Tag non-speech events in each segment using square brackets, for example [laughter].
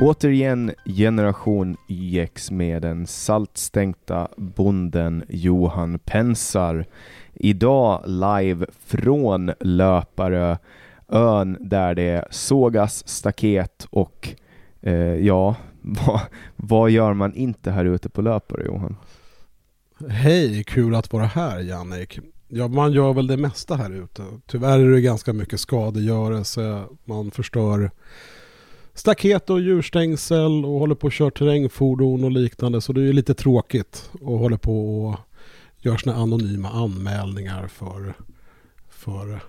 Återigen generation YX med den saltstänkta bonden Johan Pensar. Idag live från Löparö, ön där det sågas staket och eh, ja, [laughs] vad, vad gör man inte här ute på Löparö Johan? Hej, kul att vara här Jannik. Ja, man gör väl det mesta här ute. Tyvärr är det ganska mycket skadegörelse. Man förstör staket och djurstängsel och håller på att köra terrängfordon och liknande. Så det är lite tråkigt och håller på och gör sådana anonyma anmälningar för, för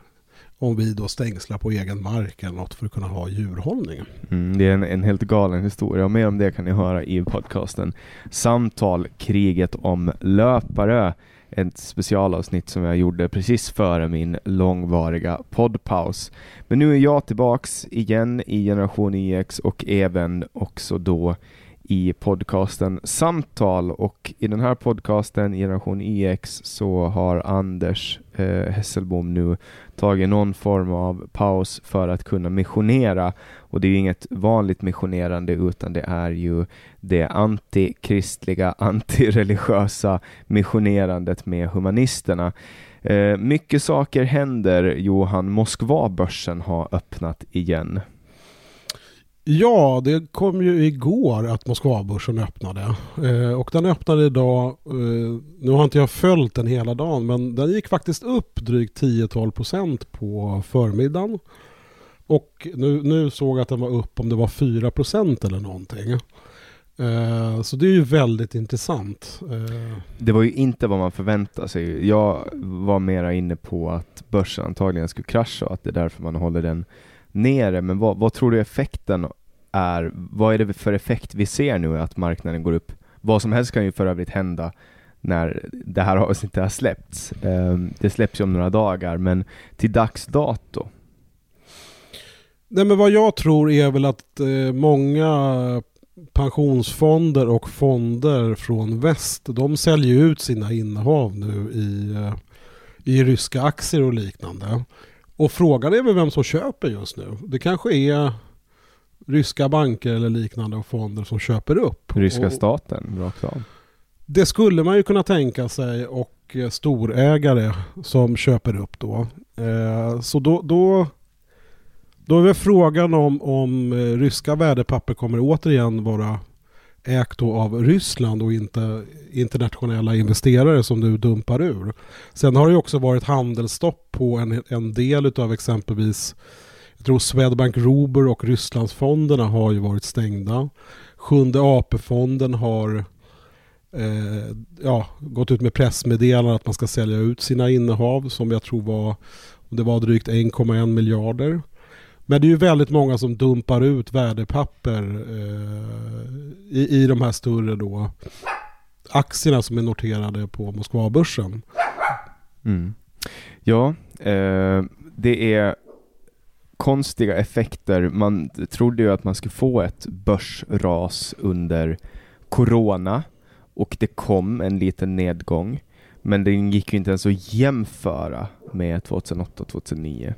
om vi då stängslar på egen mark eller något för att kunna ha djurhållning. Mm, det är en, en helt galen historia och mer om det kan ni höra i podcasten Samtal kriget om löpare ett specialavsnitt som jag gjorde precis före min långvariga poddpaus. Men nu är jag tillbaks igen i Generation IX och även också då i podcasten Samtal och i den här podcasten Generation IX så har Anders eh, Hesselbom nu tagit någon form av paus för att kunna missionera och det är ju inget vanligt missionerande utan det är ju det antikristliga, [laughs] antireligiösa missionerandet med humanisterna. Eh, mycket saker händer Johan, Moskvabörsen har öppnat igen. Ja, det kom ju igår att Moskvabörsen öppnade. Eh, och den öppnade idag, eh, nu har inte jag följt den hela dagen, men den gick faktiskt upp drygt 10-12% på förmiddagen. Och nu, nu såg jag att den var upp om det var 4% eller någonting. Eh, så det är ju väldigt intressant. Eh, det var ju inte vad man förväntade sig. Jag var mera inne på att börsen antagligen skulle krascha och att det är därför man håller den nere. Men vad, vad tror du effekten är? Vad är det för effekt vi ser nu att marknaden går upp? Vad som helst kan ju för övrigt hända när det här avsnittet har släppts. Ehm, det släpps ju om några dagar, men till dags dato. Nej men vad jag tror är väl att eh, många pensionsfonder och fonder från väst de säljer ut sina innehav nu i, eh, i ryska aktier och liknande. Och frågan är väl vem som köper just nu. Det kanske är ryska banker eller liknande och fonder som köper upp. Ryska och, staten, rakt av. Det skulle man ju kunna tänka sig och eh, storägare som köper upp då. Eh, så då, då, då är väl frågan om, om eh, ryska värdepapper kommer återigen vara ägt då av Ryssland och inte internationella investerare som du dumpar ur. Sen har det ju också varit handelsstopp på en, en del utav exempelvis jag tror Swedbank Robur och Rysslandsfonderna har ju varit stängda. Sjunde AP-fonden har eh, ja, gått ut med pressmeddelande att man ska sälja ut sina innehav som jag tror var, det var drygt 1,1 miljarder. Men det är ju väldigt många som dumpar ut värdepapper eh, i, i de här större då aktierna som är noterade på Moskvabörsen. Mm. Ja, eh, det är konstiga effekter. Man trodde ju att man skulle få ett börsras under corona och det kom en liten nedgång. Men den gick ju inte ens att jämföra med 2008-2009.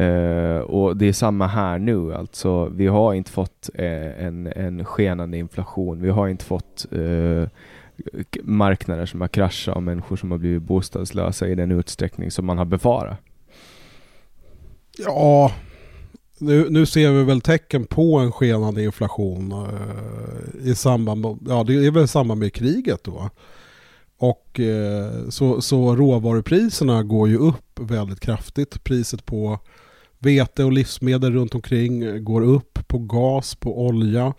Uh, och det är samma här nu, alltså vi har inte fått uh, en, en skenande inflation, vi har inte fått uh, marknader som har kraschat och människor som har blivit bostadslösa i den utsträckning som man har befarat. Ja, nu, nu ser vi väl tecken på en skenande inflation eh, i samband med, ja det är väl i samband med kriget då. Och eh, så, så råvarupriserna går ju upp väldigt kraftigt. Priset på vete och livsmedel runt omkring går upp på gas, på olja.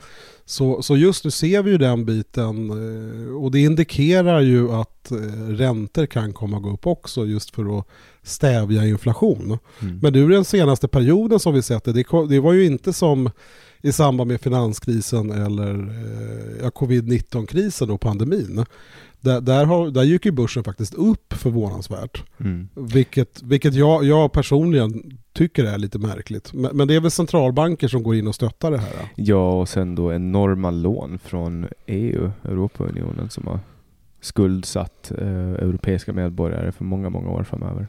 Så, så just nu ser vi ju den biten eh, och det indikerar ju att eh, räntor kan komma att gå upp också just för att stävja inflation. Mm. Men nu den senaste perioden som vi sett det, det, var ju inte som i samband med finanskrisen eller eh, ja, covid-19-krisen och pandemin. Där, där, har, där gick ju börsen faktiskt upp förvånansvärt. Mm. Vilket, vilket jag, jag personligen tycker är lite märkligt. Men, men, det är väl centralbanker som går in och stöttar det här? Ja, ja och sen då enorma lån från EU, Europaunionen, som har skuldsatt eh, europeiska medborgare för många, många år framöver.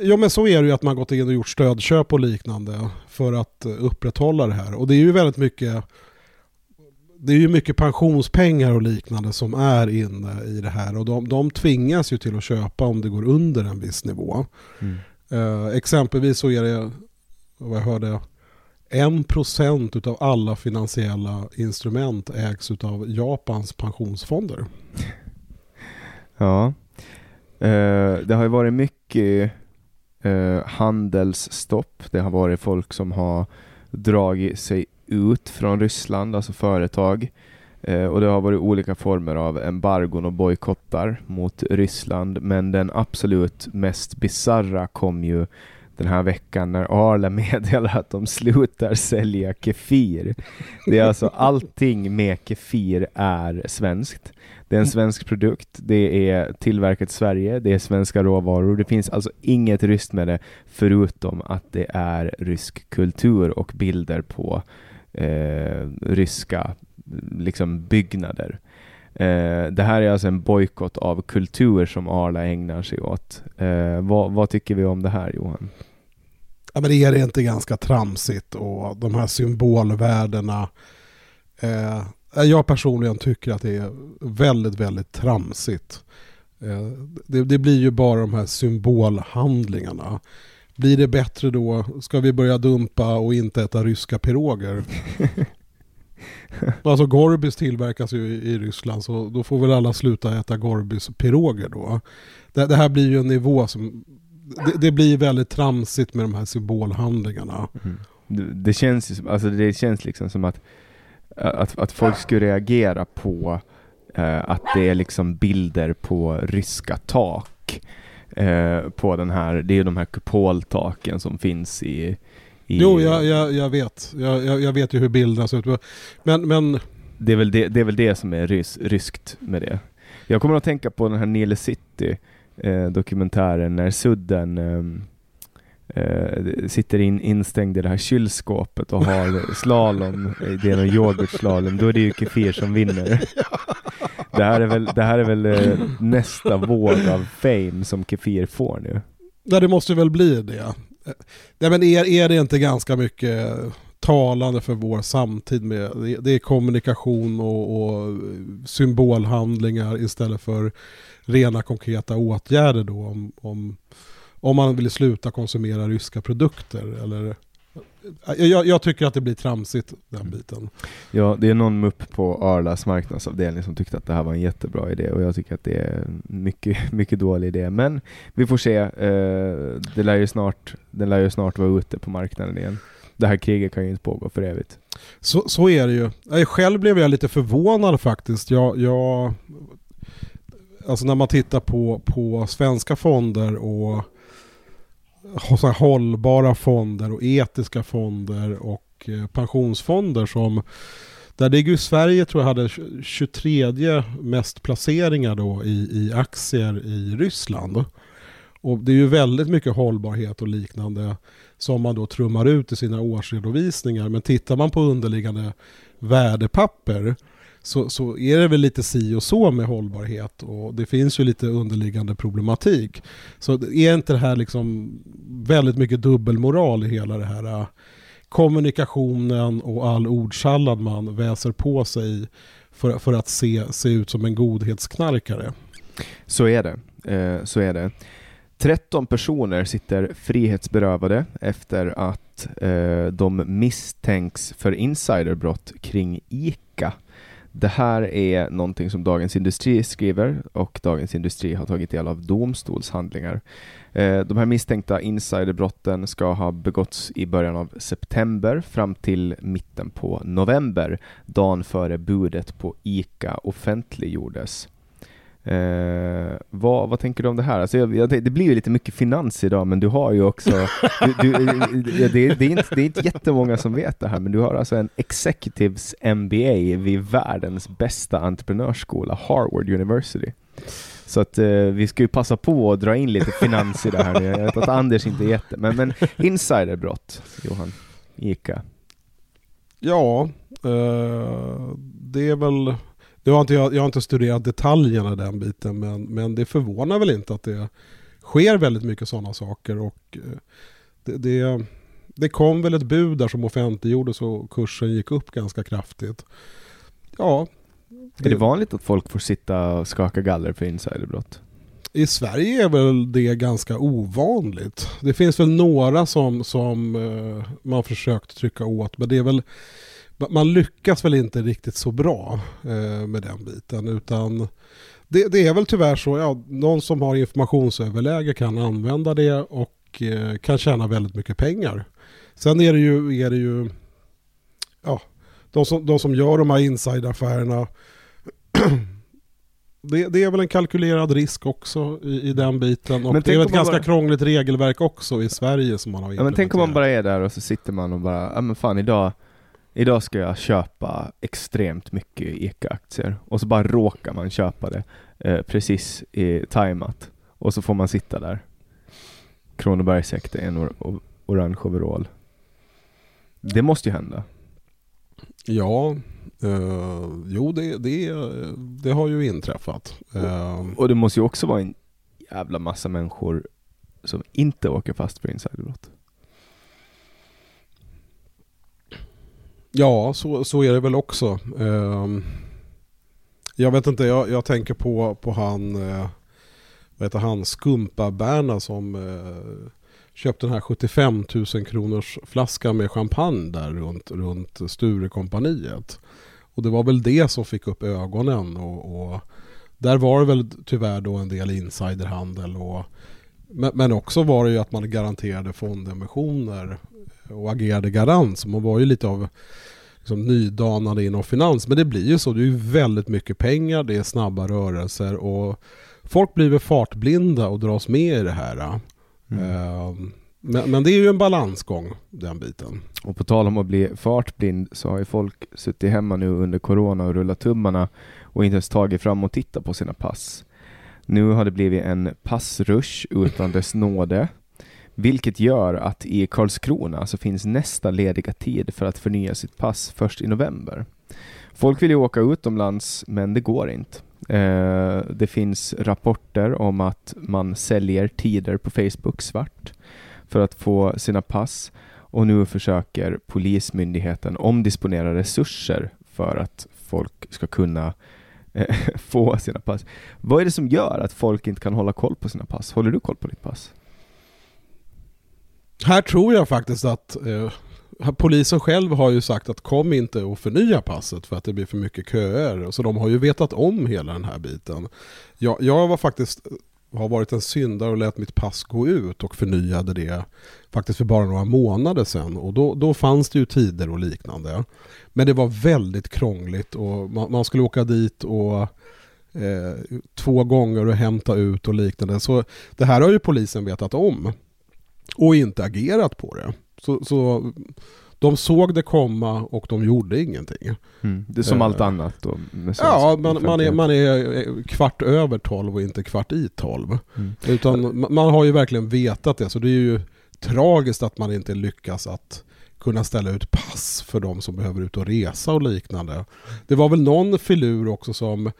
Ja men så är det ju att man gått in och gjort stödköp och liknande för att upprätthålla det här. Och det är ju väldigt mycket det är ju mycket pensionspengar och liknande som är inne i det här och de, de tvingas ju till att köpa om det går under en viss nivå. Mm. Uh, exempelvis så är det, vad jag hörde, en procent utav alla finansiella instrument ägs utav Japans pensionsfonder. [laughs] Ja, uh, det har ju varit mycket uh, handelsstopp. Det har varit folk som har dragit sig ut från Ryssland, alltså företag. Eh, och det har varit olika former av embargon och bojkottar mot Ryssland. Men den absolut mest bizarra kom ju den här veckan när Arla [laughs] meddelar att de slutar sälja Kefir. Det är alltså [laughs] allting med Kefir är svenskt. Det är en svensk produkt, det är tillverkat i Sverige, det är svenska råvaror. Det finns alltså inget ryskt med det förutom att det är rysk kultur och bilder på eh, ryska liksom byggnader. Eh, det här är alltså en bojkott av kultur som Arla ägnar sig åt. Eh, vad, vad, tycker vi om det här Johan? Ja, men är det inte ganska tramsigt och de här symbolvärdena. Eh, jag personligen tycker att det är väldigt, väldigt tramsigt. Eh, det, det, blir ju bara de här symbolhandlingarna. Blir det bättre då? Ska vi börja dumpa och inte äta ryska piroger? [laughs] alltså Gorbis tillverkas ju i, Ryssland så då får väl alla sluta äta Gorbis piroger då. Det, det här blir ju en nivå som... Det, det, blir väldigt tramsigt med de här symbolhandlingarna. Mm. Det, det, känns, alltså det känns liksom som att, att, att folk skulle reagera på uh, att det är liksom bilder på ryska tak eh, på den här, det är de här kupoltaken som finns i, i Jo, jag, jag, jag vet. Jag, jag, vet ju hur bilderna ser ut. Men, men... Det, är väl det, det är väl det som är rys, ryskt med det. Jag kommer att tänka på den här Nile City eh, dokumentären när Sudden eh, eh, sitter in, instängd i det här kylskåpet och har [laughs] slalom, det är någon yoghurtslalom, då är det ju Kefir som vinner. [laughs] [laughs] Det här är väl, det här är väl eh, nästa våg av fame som Kefir får nu. Ja, det måste väl bli det. Eh, ja, men är, är det inte ganska mycket eh, talande för vår samtid med det är kommunikation och, och, eh, symbolhandlingar istället för rena konkreta åtgärder då om, om, om man vill sluta konsumera ryska produkter eller jag, jag, tycker att det blir tramsigt den mm. biten. Ja, det är någon mupp på Arlas marknadsavdelning som tyckte att det här var en jättebra idé och jag tycker att det är en mycket, [laughs] mycket dålig idé. Men vi får se. Eh, det lär ju snart, den lär ju snart vara ute på marknaden igen. Det här kriget kan ju inte pågå för evigt. Så, så är det ju. Själv blev jag lite förvånad faktiskt. Jag, jag, alltså när man tittar på, på svenska fonder och så hållbara fonder och etiska fonder och eh, pensionsfonder som där ligger ju Sverige tror jag hade 23 mest placeringar då i, i aktier i Ryssland. Och det är ju väldigt mycket hållbarhet och liknande som man då trummar ut i sina årsredovisningar. Men tittar man på underliggande värdepapper så, så är det väl lite si och så med hållbarhet och det finns ju lite underliggande problematik. Så är inte det här liksom väldigt mycket dubbelmoral i hela det här äh, kommunikationen och all ordsallad man väser på sig för, för att se, se ut som en godhetsknarkare. Så är det. Eh, så är det. 13 personer sitter frihetsberövade efter att eh, de misstänks för insiderbrott kring ICA. Det här är någonting som Dagens Industri skriver och Dagens Industri har tagit del av domstolshandlingar. Eh, de här misstänkta insiderbrotten ska ha begåtts i början av september fram till mitten på november, dagen före budet på ICA offentliggjordes. Eh, vad, vad tänker du om det här? Alltså, jag, jag, det blir ju lite mycket finans idag, men du har ju också... [laughs] Du, du, det, det, är inte, det är inte jättemånga som vet det här, men du har alltså en Executives MBA vid världens bästa entreprenörsskola, Harvard University. Så att eh, vi ska ju passa på att dra in lite finans i det här nu. Jag vet att Anders inte är jätte... Men, men insiderbrott, Johan, ICA? Ja, eh, det är väl jag har, inte, jag, jag har inte studerat detaljerna i den biten men, men det förvånar väl inte att det sker väldigt mycket sådana saker och eh, det, det, det kom väl ett bud där som offentliggjordes och kursen gick upp ganska kraftigt. Ja. Är det vanligt att folk får sitta och skaka galler för insiderbrott? I Sverige är väl det ganska ovanligt. Det finns väl några som, som uh, man försökt trycka åt men det är väl man lyckas väl inte riktigt så bra uh, med den biten utan det, det, är väl tyvärr så, ja, någon som har informationsöverläge kan använda det och uh, kan tjäna väldigt mycket pengar. Sen är det ju, är det ju ja, de, som, de som gör de här insideraffärerna [clears throat] det, det, är väl en kalkylerad risk också i, i den biten. Och men det är ett ganska bara... krångligt regelverk också i Sverige som man har ja, men Tänk om man bara är där och så sitter man och bara, ja men fan idag, idag ska jag köpa extremt mycket ICA-aktier. Och så bara råkar man köpa det eh, precis i tajmat. Och så får man sitta där. Kronobergshäkte, en or orange overall. Det måste ju hända. Ja, Uh, jo, det, det, det har ju inträffat. Uh, och det måste ju också vara en jävla massa människor som inte åker fast för insiderbrott. Ja, så, så är det väl också. Ehm, jag vet inte, jag, jag tänker på, på han, uh, vad heter han, Skumpa-Berna som eh, köpte den här 75 000 kronors flaskan med champagne där runt, runt Sturekompaniet. Och det var väl det som fick upp ögonen och, och där var det väl tyvärr då en del insiderhandel och men också var det ju att man garanterade fondemissioner och agerade garant. Så man var ju lite av liksom, nydanande inom finans. Men det blir ju så. Det är ju väldigt mycket pengar, det är snabba rörelser och folk blir väl fartblinda och dras med i det här. Mm. Uh, men, men, det är ju en balansgång, den biten. Och på tal om att bli fartblind så har ju folk suttit hemma nu under corona och rullat tummarna och inte ens tagit fram och tittat på sina pass. Nu har det blivit en passrush utan dess nåde, vilket gör att i Karlskrona så finns nästa lediga tid för att förnya sitt pass först i november. Folk vill ju åka utomlands, men det går inte. Eh, det finns rapporter om att man säljer tider på Facebook svart för att få sina pass och nu försöker Polismyndigheten omdisponera resurser för att folk ska kunna eh, [laughs] få sina pass. Vad är det som gör att folk inte kan hålla koll på sina pass? Håller du koll på ditt pass? Här tror jag faktiskt att eh, polisen själv har ju sagt att kom inte och förnya passet för att det blir för mycket köer. Så de har ju vetat om hela den här biten. Jag, jag var faktiskt har varit en syndare och lät mitt pass gå ut och förnyade det faktiskt för bara några månader sedan. Och då, då fanns det ju tider och liknande. Men det var väldigt krångligt och man, man skulle åka dit och eh, två gånger och hämta ut och liknande. Så det här har ju polisen vetat om och inte agerat på det. Så, så de såg det komma och de gjorde ingenting. Mm. Det är som uh, allt annat då? Ja, man, man, är, man är eh, kvart över tolv och inte kvart i tolv. Mm. Utan man har ju verkligen vetat det, så det är ju tragiskt att man inte lyckas att kunna ställa ut pass för de som behöver ut och resa och liknande. Det var väl någon filur också som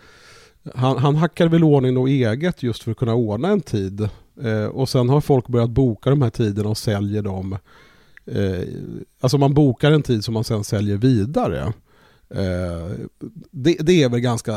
han, han hackade väl ordning något eget just för att kunna ordna en tid. Eh, och sen har folk börjat boka de här tiderna och säljer dem eh, alltså man bokar en tid som man sen säljer vidare. Eh, det, det, är väl ganska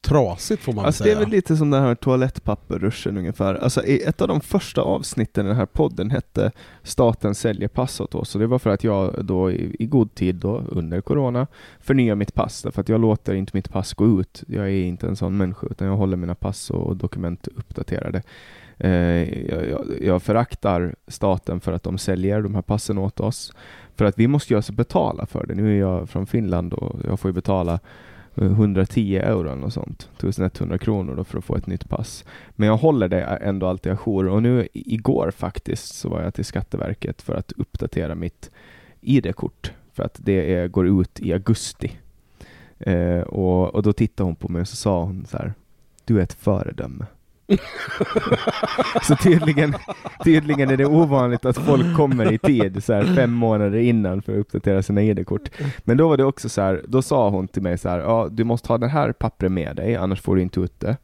trasigt får man alltså säga. Det är väl lite som den här toalettpapperruschen ungefär. Alltså ett av de första avsnitten i den här podden hette Staten säljer pass åt oss. Och det var för att jag då i, i god tid då under corona förnyar mitt pass. För att jag låter inte mitt pass gå ut. Jag är inte en sån människa utan jag håller mina pass och dokument uppdaterade. Eh, jag, jag, jag föraktar staten för att de säljer de här passen åt oss. För att vi måste ju alltså betala för det. Nu är jag från Finland och jag får ju betala eh, 110 euro eller något sånt, 1100 kronor då för att få ett nytt pass. Men jag håller det ändå alltid ajour och nu igår faktiskt så var jag till Skatteverket för att uppdatera mitt ID-kort för att det är, går ut i augusti. Eh, och, och då tittade hon på mig och så sa hon så här, du är ett föredöme. [laughs] så tydligen, tydligen är det ovanligt att folk kommer i tid, så här fem månader innan för att uppdatera sina ID-kort. Men då var det också så här, då sa hon till mig så här, ja du måste ha det här pappret med dig, annars får du inte ut det.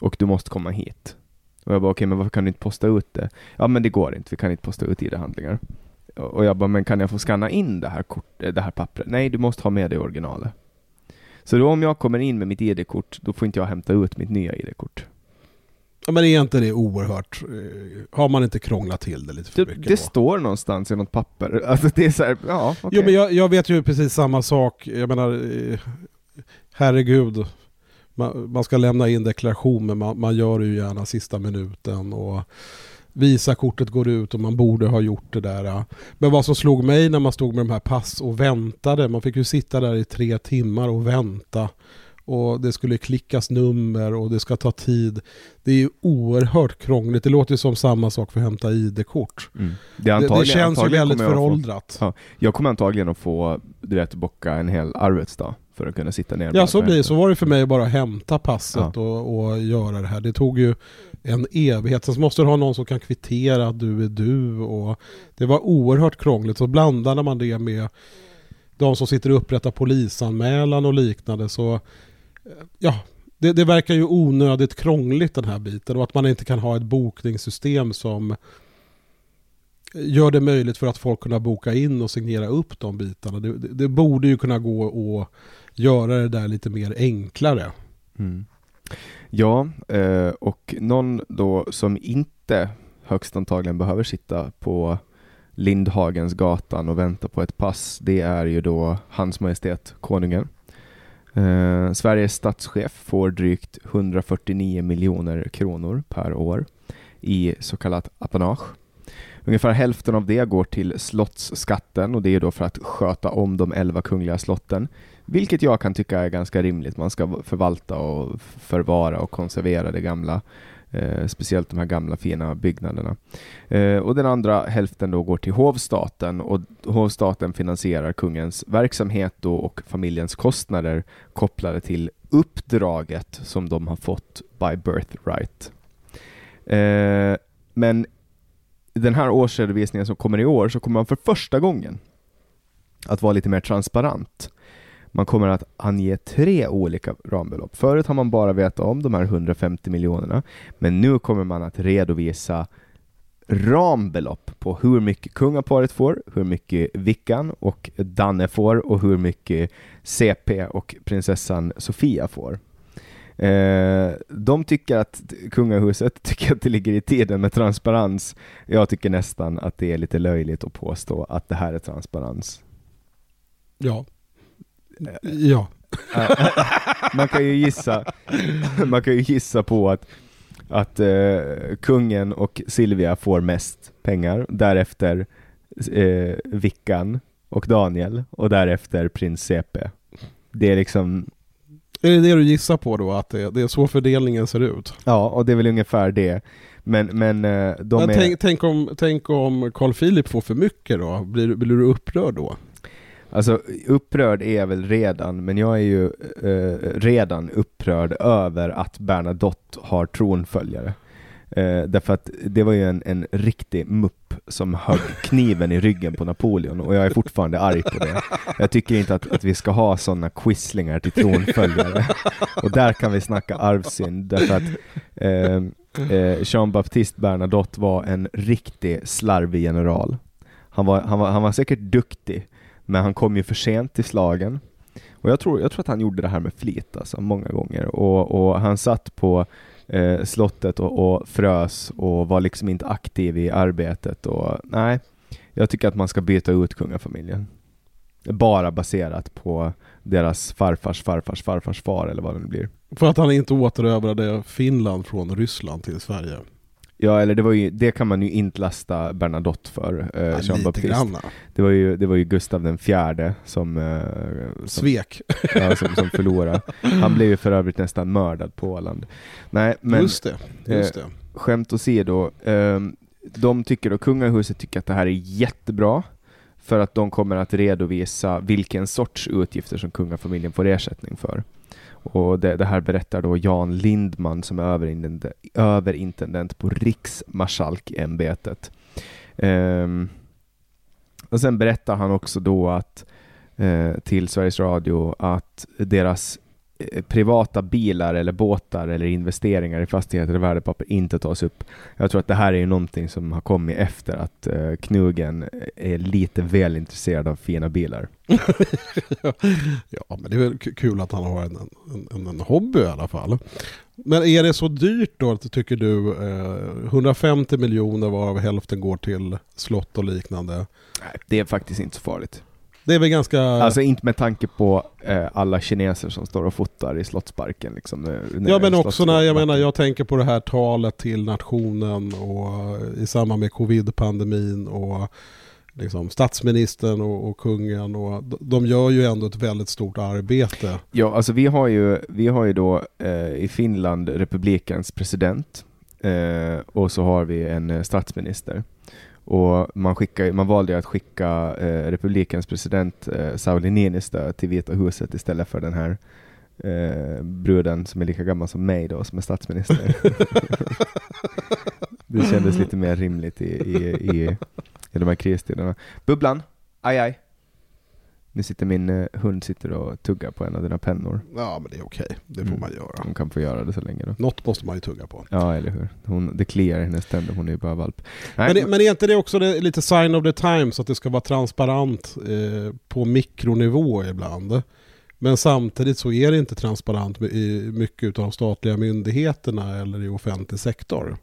Och du måste komma hit. Och jag bara, okej, okay, men varför kan du inte posta ut det? Ja, men det går inte, vi kan inte posta ut ID-handlingar. Och jag bara, men kan jag få skanna in det här, kort, eh, det här pappret? Nej, du måste ha med dig originalet. Så då om jag kommer in med mitt ID-kort, då får inte jag hämta ut mitt nya ID-kort. Ja, men är inte det oerhört... Eh, har man inte krånglat till det lite för det, mycket? Det då? står någonstans i något papper. [laughs] Alltså det är så här, ja okay. Jo men jag, jag, vet ju precis samma sak. Jag menar, eh, herregud. Man, man ska lämna in deklaration men man, man gör det ju gärna sista minuten. Och Visakortet går ut och man borde ha gjort det där. Men vad som slog mig när man stod med de här pass och väntade. Man fick ju sitta där i tre timmar och vänta och det skulle klickas nummer och det ska ta tid. Det är ju oerhört krångligt. Det låter ju som samma sak för att hämta ID-kort. Mm. Det, det, det, känns ju väldigt föråldrat. Få, ja, jag kommer antagligen att få, du vet, bocka en hel arbetsdag för att kunna sitta ner. Ja, så blir Så var det för mig att bara hämta passet ja. och, och göra det här. Det tog ju en evighet. Sen måste du ha någon som kan kvittera att du är du. Och det var oerhört krångligt. Så blandade man det med de som sitter och upprättar polisanmälan och liknande så ja, det, det, verkar ju onödigt krångligt den här biten och att man inte kan ha ett bokningssystem som gör det möjligt för att folk kunna boka in och signera upp de bitarna. Det, det, det borde ju kunna gå att göra det där lite mer enklare. Mm. Ja, eh, och någon då som inte högst antagligen behöver sitta på Lindhagens gatan och vänta på ett pass, det är ju då Hans Majestät Konungen. Eh, Sveriges statschef får drygt 149 miljoner kronor per år i så kallat apanage. Ungefär hälften av det går till slottsskatten och det är då för att sköta om de elva kungliga slotten, vilket jag kan tycka är ganska rimligt. Man ska förvalta och förvara och konservera det gamla Eh, speciellt de här gamla fina byggnaderna. Eh, och den andra hälften då går till hovstaten och hovstaten finansierar kungens verksamhet då och familjens kostnader kopplade till uppdraget som de har fått by birthright. Eh, men den här årsredovisningen som kommer i år så kommer man för första gången att vara lite mer transparent. Man kommer att ange tre olika rambelopp. Förut har man bara vetat om de här 150 miljonerna, men nu kommer man att redovisa rambelopp på hur mycket kungaparet får, hur mycket Vickan och Danne får och hur mycket CP och prinsessan Sofia får. Eh, de tycker att kungahuset [laughs] tycker att det ligger i tiden med transparens. Jag tycker nästan att det är lite löjligt att påstå att det här är transparens. Ja, Ja. [laughs] man kan ju gissa, man kan ju gissa på att, att eh, kungen och Silvia får mest pengar, därefter eh, Vickan och Daniel och därefter prins CP. Det är liksom är det det du gissar på då, att det, det är så fördelningen ser ut? Ja, och det är väl ungefär det. Men, men eh, de men är... tänk, tänk, om, tänk om Carl Philip får för mycket då? Blir, blir du upprörd då? Alltså upprörd är jag väl redan, men jag är ju eh, redan upprörd över att Bernadotte har tronföljare. Eh, därför att det var ju en, en riktig mupp som högg kniven i ryggen på Napoleon och jag är fortfarande arg på det. Jag tycker inte att, att vi ska ha sådana quislingar till tronföljare. Och där kan vi snacka arvsynd därför att eh, eh, Jean-Baptiste Bernadotte var en riktig slarvig general. Han var, han, var, han var säkert duktig, men han kom ju för sent till slagen. Och jag tror, jag tror att han gjorde det här med flit alltså, många gånger. Och, och han satt på eh, slottet och, och, frös och var liksom inte aktiv i arbetet. Och, nej, jag tycker att man ska byta ut kungafamiljen. Bara baserat på deras farfars farfars farfars far eller vad det nu blir. För att han inte återövrade Finland från Ryssland till Sverige. Ja, eller det, var ju, det kan man ju inte lasta Bernadotte för, eh, ja, Jean Baptiste. Det var, ju, det var ju Gustav den fjärde som, eh, som Svek. Ja, som, som förlorade. Han blev ju för övrigt nästan mördad på Åland. Nej, men just det, just det. Eh, skämt åsido, eh, de tycker då, kungahuset tycker att det här är jättebra för att de kommer att redovisa vilken sorts utgifter som kungafamiljen får ersättning för. Och det, det, här berättar då Jan Lindman som är överintendent, överintendent på Riksmarskalkämbetet. Um, ehm, och sen berättar han också då att uh, till Sveriges Radio att deras privata bilar eller båtar eller investeringar i fastigheter och värdepapper inte tas upp. Jag tror att det här är någonting som har kommit efter att uh, Knugen är lite väl intresserad av fina bilar. [laughs] ja, men det är väl kul att han har en, en, en, hobby i alla fall. Men är det så dyrt då, tycker du? Eh, 150 miljoner varav hälften går till slott och liknande. Nej, det är faktiskt inte så farligt. Det är väl ganska... Alltså inte med tanke på eh, alla kineser som står och fotar i Slottsparken. Liksom, ja men också när jag menar, jag tänker på det här talet till nationen och i samband med covid-pandemin och liksom, statsministern och, och, kungen och de gör ju ändå ett väldigt stort arbete. Ja, alltså vi har ju, vi har ju då eh, i Finland republikens president eh, och så har vi en eh, statsminister. Och man, skickar, man valde att skicka eh, republikens president eh, Sauli Niinistö till Vita huset istället för den här eh, bruden som är lika gammal som mig då, som är statsminister. [laughs] det kändes lite mer rimligt i, i, i i de här kristiderna. Bubblan, aj aj. Nu sitter min eh, hund sitter och tuggar på en av dina pennor. Ja men det är okej, det får mm. man göra. Hon kan få göra det så länge då. Något måste man ju tugga på. Ja eller hur. Hon, det kliar i hennes tänder, hon är ju bara valp. Nej, men, men är inte det också det, lite sign of the times att det ska vara transparent eh, på mikronivå ibland? Men samtidigt så är det inte transparent i mycket av de statliga myndigheterna eller i offentlig sektor.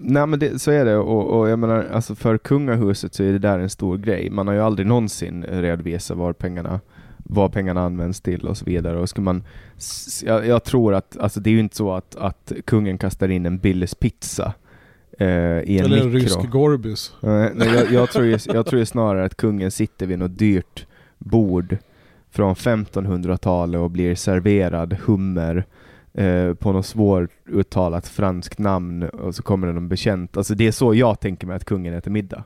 Nej men det, så är det och, och jag menar alltså för kungahuset så är det där en stor grej. Man har ju aldrig någonsin redovisat var pengarna vad pengarna används till och så vidare. Och ska man, jag, jag tror att, alltså det är ju inte så att, att kungen kastar in en Billys pizza eh, i en Eller en rysk Gorbis. Nej, jag, jag, tror ju, jag tror ju snarare att kungen sitter vid något dyrt bord från 1500-talet och blir serverad hummer eh, på något svåruttalat franskt namn och så kommer det någon bekänt. Alltså det är så jag tänker mig att kungen äter middag.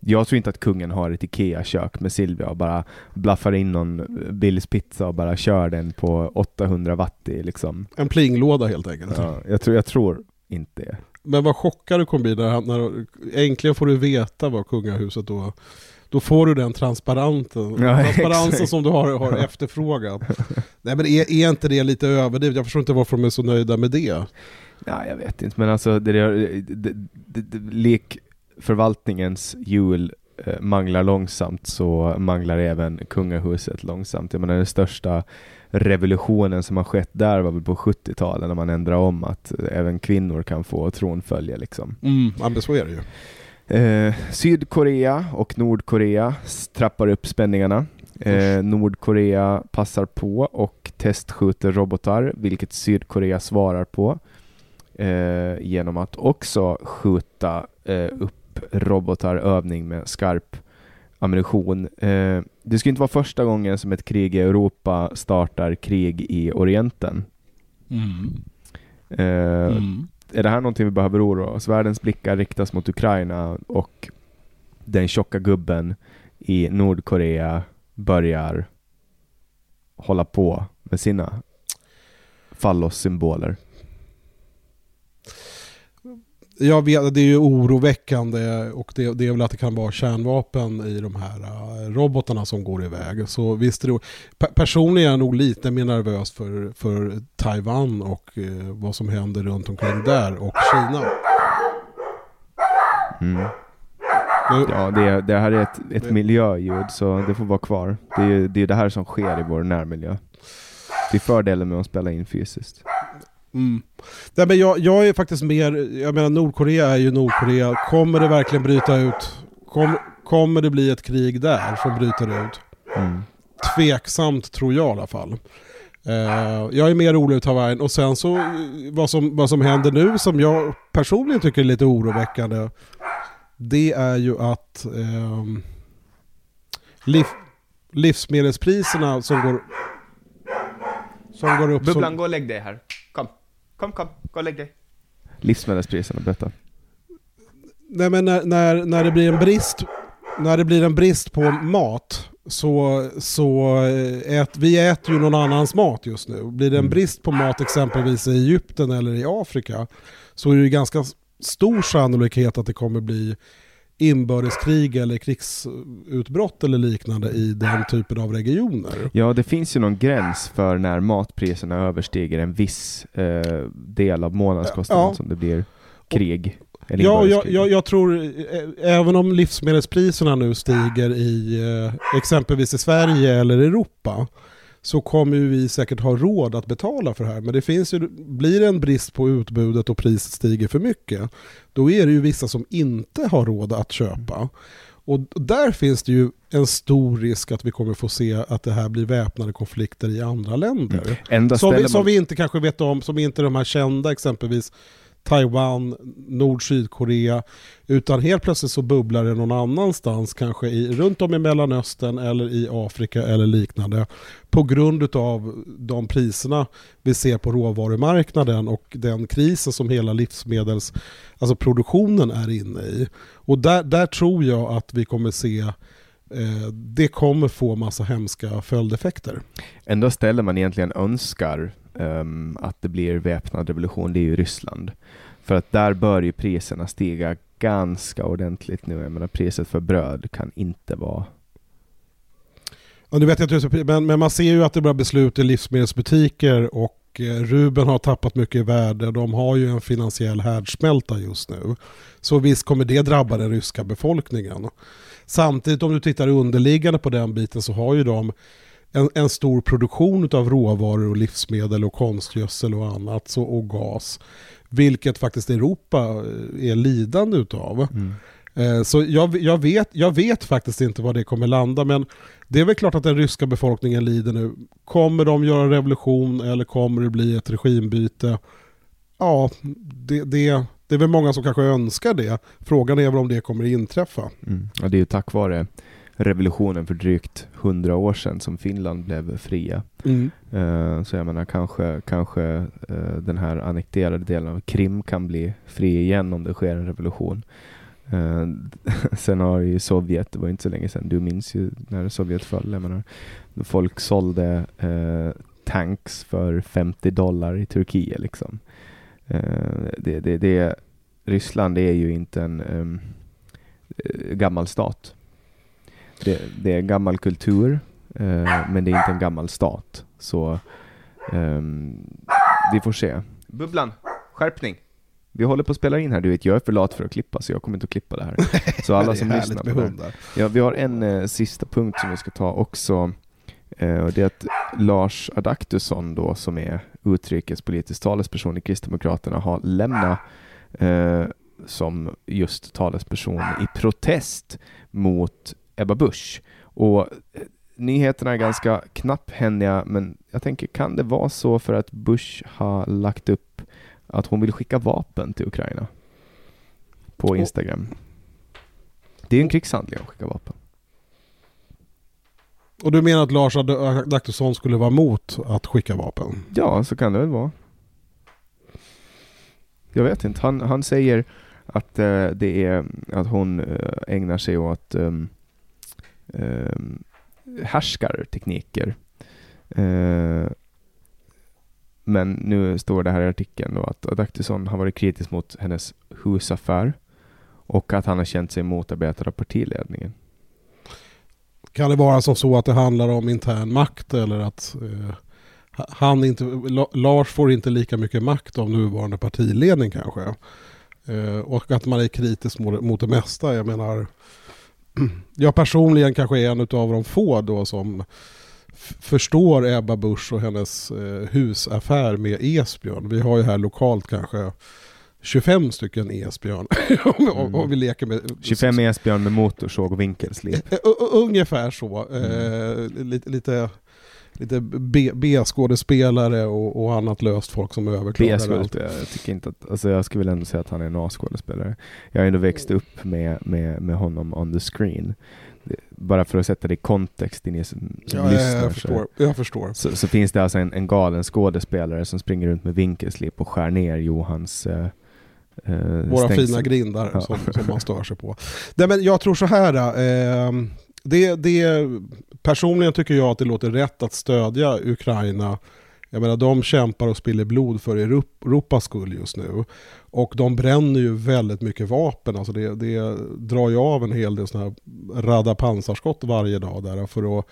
Jag tror inte att kungen har ett IKEA-kök med Silvia och bara blaffar in någon Billys pizza och bara kör den på 800 watt i liksom. En plinglåda helt enkelt. Ja, jag, tror, jag tror inte det. Men vad chockad du kommer bli när, när äntligen får du veta vad kungahuset då då får du den transparenten, ja, [laughs] transparensen som du har, har efterfrågat. Nej men är, är inte det lite överdrivet? Jag förstår inte varför de är så nöjda med det. Ja, jag vet inte, men alltså det, det, det, det, lek förvaltningens hjul eh, manglar långsamt så manglar även kungahuset långsamt. Jag menar den största revolutionen som har skett där var väl på 70-talet när man ändrade om att även kvinnor kan få tronfölje liksom. Mm, ja, men så är det ju. Eh, Sydkorea och Nordkorea trappar upp spänningarna. Eh, Nordkorea passar på och testskjuter robotar, vilket Sydkorea svarar på eh, genom att också skjuta eh, upp robotar, övning med skarp ammunition. Eh, det ska inte vara första gången som ett krig i Europa startar krig i Orienten. Mm. Eh, mm är det här någonting vi behöver oroa oss? Världens blickar riktas mot Ukraina och den tjocka gubben i Nordkorea börjar hålla på med sina fallossymboler. Jag vet, det är ju oroväckande och det, det, är väl att det kan vara kärnvapen i de här uh, robotarna som går iväg. Så visst det, personligen är jag nog lite mer nervös för, för Taiwan och uh, vad som händer runt omkring där och Kina. Mm. Ja, det, det här är ett, ett miljöljud så det får vara kvar. Det är det, är det här som sker i vår närmiljö. Det är fördelen med att spela in fysiskt. Mm. Nej, men jag, jag är faktiskt mer, jag menar Nordkorea är ju Nordkorea. Kommer det verkligen bryta ut? Kom, kommer det bli ett krig där som bryter ut? Mm. Tveksamt tror jag i alla fall. Uh, jag är mer orolig över Taiwan och sen så vad som, vad som händer nu som jag personligen tycker är lite oroväckande. Det är ju att uh, liv, livsmedelspriserna som går, som går upp... Bubblan, som, gå och lägg dig här. Kom, kom, gå och lägg dig. Livsmedelspriserna, berätta. Nej men när, när, när det blir en brist när det blir en brist på mat så, så eh, ät, vi äter ju någon annans mat just nu. Blir det en mm. brist på mat exempelvis i Egypten eller i Afrika så är det ju ganska stor sannolikhet att det kommer bli inbördeskrig eller krigsutbrott eller liknande i den typen av regioner. Ja, det finns ju någon gräns för när matpriserna överstiger en viss eh, del av månadskostnaden ja. som det blir krig. Ja, jag, jag, jag, tror, eh, även om livsmedelspriserna nu stiger i eh, exempelvis i Sverige eller Europa, så kommer vi säkert ha råd att betala för det här. Men det finns ju, blir det en brist på utbudet och priset stiger för mycket, då är det ju vissa som inte har råd att köpa. Och där finns det ju en stor risk att vi kommer få se att det här blir väpnade konflikter i andra länder. Mm. Som, vi, som vi inte kanske vet om, som inte de här kända exempelvis Taiwan, Nord-Sydkorea. Utan helt plötsligt så bubblar det någon annanstans, kanske i, runt om i Mellanöstern eller i Afrika eller liknande. På grund av de priserna vi ser på råvarumarknaden och den krisen som hela livsmedels, alltså produktionen är inne i. Och där, där tror jag att vi kommer se det kommer få massa hemska följdeffekter. Ändå ställer man egentligen önskar um, att det blir väpnad revolution, det är ju Ryssland. För att där bör ju priserna stiga ganska ordentligt nu. Jag menar priset för bröd kan inte vara Ja, nu vet jag inte, men, men man ser ju att det börjar beslut i livsmedelsbutiker och eh, Ruben har tappat mycket i värde. De har ju en finansiell härdsmälta just nu. Så visst kommer det drabba den ryska befolkningen. Samtidigt om du tittar underliggande på den biten så har ju de en, en stor produktion av råvaror och livsmedel och konstgödsel och annat så, och gas. Vilket faktiskt Europa eh, är lidande utav. Mm. Eh, så jag, jag, vet, jag vet faktiskt inte var det kommer landa men det är väl klart att den ryska befolkningen lider nu. Kommer de göra revolution eller kommer det bli ett regimbyte? Ja, det, det, det är väl många som kanske önskar det. Frågan är väl om det kommer att inträffa. Mm. Ja, det är ju tack vare revolutionen för drygt hundra år sedan som Finland blev fria. Mm. Uh, så jag menar kanske, kanske uh, den här annekterade delen av Krim kan bli fri igen om det sker en revolution. Uh, [laughs] sen har ju Sovjet, det var inte så länge sedan, du minns ju när Sovjet föll. Jag menar, folk sålde tanks för 50 dollar i Turkiet liksom. Det, det, det, Ryssland är ju inte en um, gammal stat. Det, det är en gammal kultur, eh, men det är inte en gammal stat. Så eh, vi får se. Bubblan, skärpning! Vi håller på att spela in här, du vet jag är för lat för att klippa så jag kommer inte att klippa det här. Så alla [laughs] som lyssnar på det. Ja, vi har en eh, sista punkt som vi ska ta också. Eh, och det är att Lars Adaktusson då som är utrikespolitisk talesperson i Kristdemokraterna har lämnat eh, som just talesperson i protest mot Ebba Busch. Och eh, nyheterna är ganska knapphändiga, men jag tänker, kan det vara så för att Bush har lagt upp att hon vill skicka vapen till Ukraina? På Instagram. Det är en krigshandling att skicka vapen. Och du menar att Lars Adaktusson skulle vara emot att skicka vapen? Ja, så kan det väl vara. Jag vet inte. Han, han säger att uh, det är att hon eh, ägnar sig åt um, eh, härskartekniker. Eh, men nu står det här i artikeln då att Adaktusson har varit kritisk mot hennes husaffär och att han har känt sig motarbetad av partiledningen. Kan det vara som så att det handlar om intern makt eller att eh, han inte, Lars får inte lika mycket makt av nuvarande partiledning kanske? Eh, och att man är kritisk mot, mot det mesta. Jag menar, [clears throat] jag personligen kanske är en av de få då som förstår Ebba Busch och hennes eh, husaffär med Esbjörn. Vi har ju här lokalt kanske 25 stycken Esbjörn. [laughs] om, om vi leker med... 25 Esbjörn med motorsåg och vinkelslip. Eh, ungefär så. Mm. Eh, lite, lite lite B-skådespelare och, och annat löst folk som överklagar B-skådespelare, jag tycker inte att, alltså jag skulle väl ändå säga att han är en A-skådespelare. Jag har ändå växt upp med, med, med honom on the screen. Bara för att sätta det i kontext, ni som, som ja, lyssnar. Jag förstår. Så, jag förstår. Så, så, finns det alltså en, en galen skådespelare som springer runt med vinkelslip och skär ner Johans uh, Våra stängsel. fina grindar ja. som, som man stör sig på. Nej, men jag tror så här. Eh, det, det, personligen tycker jag att det låter rätt att stödja Ukraina Jag menar de kämpar och spiller blod för Europas skull just nu. Och de bränner ju väldigt mycket vapen. Alltså det, det drar ju av en hel del sådana här radda pansarskott varje dag där för att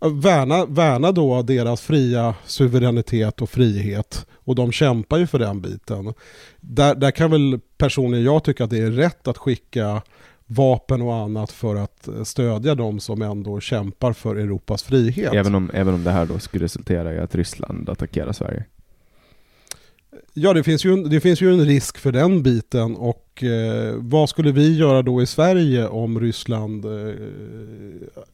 värna, värna då deras fria suveränitet och frihet. Och de kämpar ju för den biten. Där, där kan väl personligen jag tycka att det är rätt att skicka vapen och annat för att stödja de som ändå kämpar för Europas frihet. Även om, även om det här då skulle resultera i att Ryssland attackerar Sverige? Ja, det finns, ju, det finns ju en risk för den biten och eh, vad skulle vi göra då i Sverige om Ryssland eh,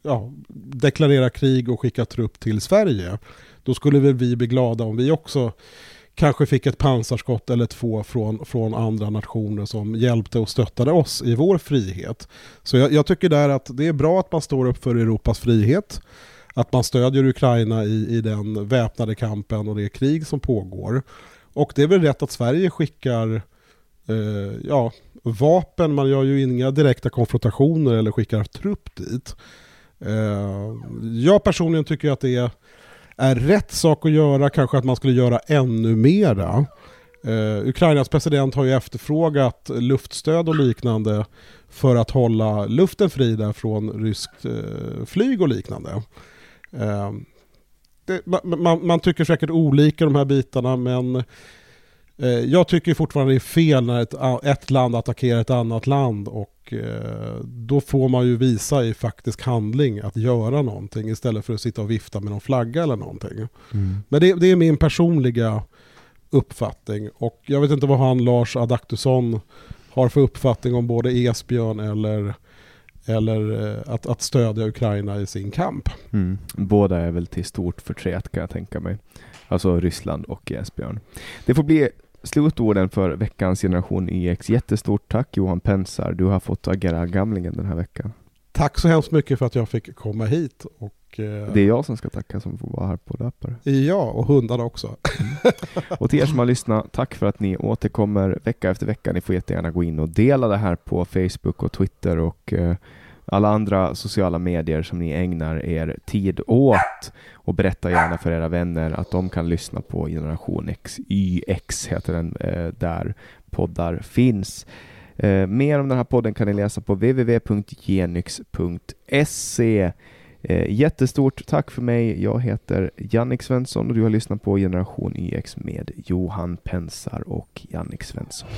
ja, deklarerar krig och skickar trupp till Sverige? Då skulle väl vi bli glada om vi också kanske fick ett pansarskott eller två från, från andra nationer som hjälpte och stöttade oss i vår frihet. Så jag, jag tycker där att det är bra att man står upp för Europas frihet att man stödjer Ukraina i, i den väpnade kampen och det krig som pågår. Och det är väl rätt att Sverige skickar eh, ja, vapen, man gör ju inga direkta konfrontationer eller skickar trupp dit. Eh, jag personligen tycker att det är, är rätt sak att göra, kanske att man skulle göra ännu mera. Eh, Ukrainas president har ju efterfrågat luftstöd och liknande för att hålla luften fri där från ryskt eh, flyg och liknande. Eh, det, man, man, tycker säkert olika de här bitarna men eh, jag tycker fortfarande det är fel när ett, ett land attackerar ett annat land och eh, då får man ju visa i faktisk handling att göra någonting istället för att sitta och vifta med någon flagga eller någonting. Mm. Men det, det, är min personliga uppfattning och jag vet inte vad han Lars Adaktusson har för uppfattning om både Esbjörn eller eller eh, att, att stödja Ukraina i sin kamp. Mm. Båda är väl till stort förtret kan jag tänka mig. Alltså Ryssland och Esbjörn. Det får bli slutorden för veckans generation YX. Jättestort tack Johan Pensar. Du har fått agera gamlingen den här veckan. Tack så hemskt mycket för att jag fick komma hit. Och, eh... Det är jag som ska tacka som får vara här på löpare. Ja, och hundarna också. Mm. Och till er som har lyssnat, tack för att ni återkommer vecka efter vecka. Ni får jättegärna gå in och dela det här på Facebook och Twitter och eh, alla andra sociala medier som ni ägnar er tid åt och berätta gärna för era vänner att de kan lyssna på Generation X, YX heter den, eh, där poddar finns. Mer om den här podden kan ni läsa på www.genyx.se. Eh, jättestort tack för mig. Jag heter Jannik Svensson och du har lyssnat på Generation YX med Johan Pensar och Jannik Svensson.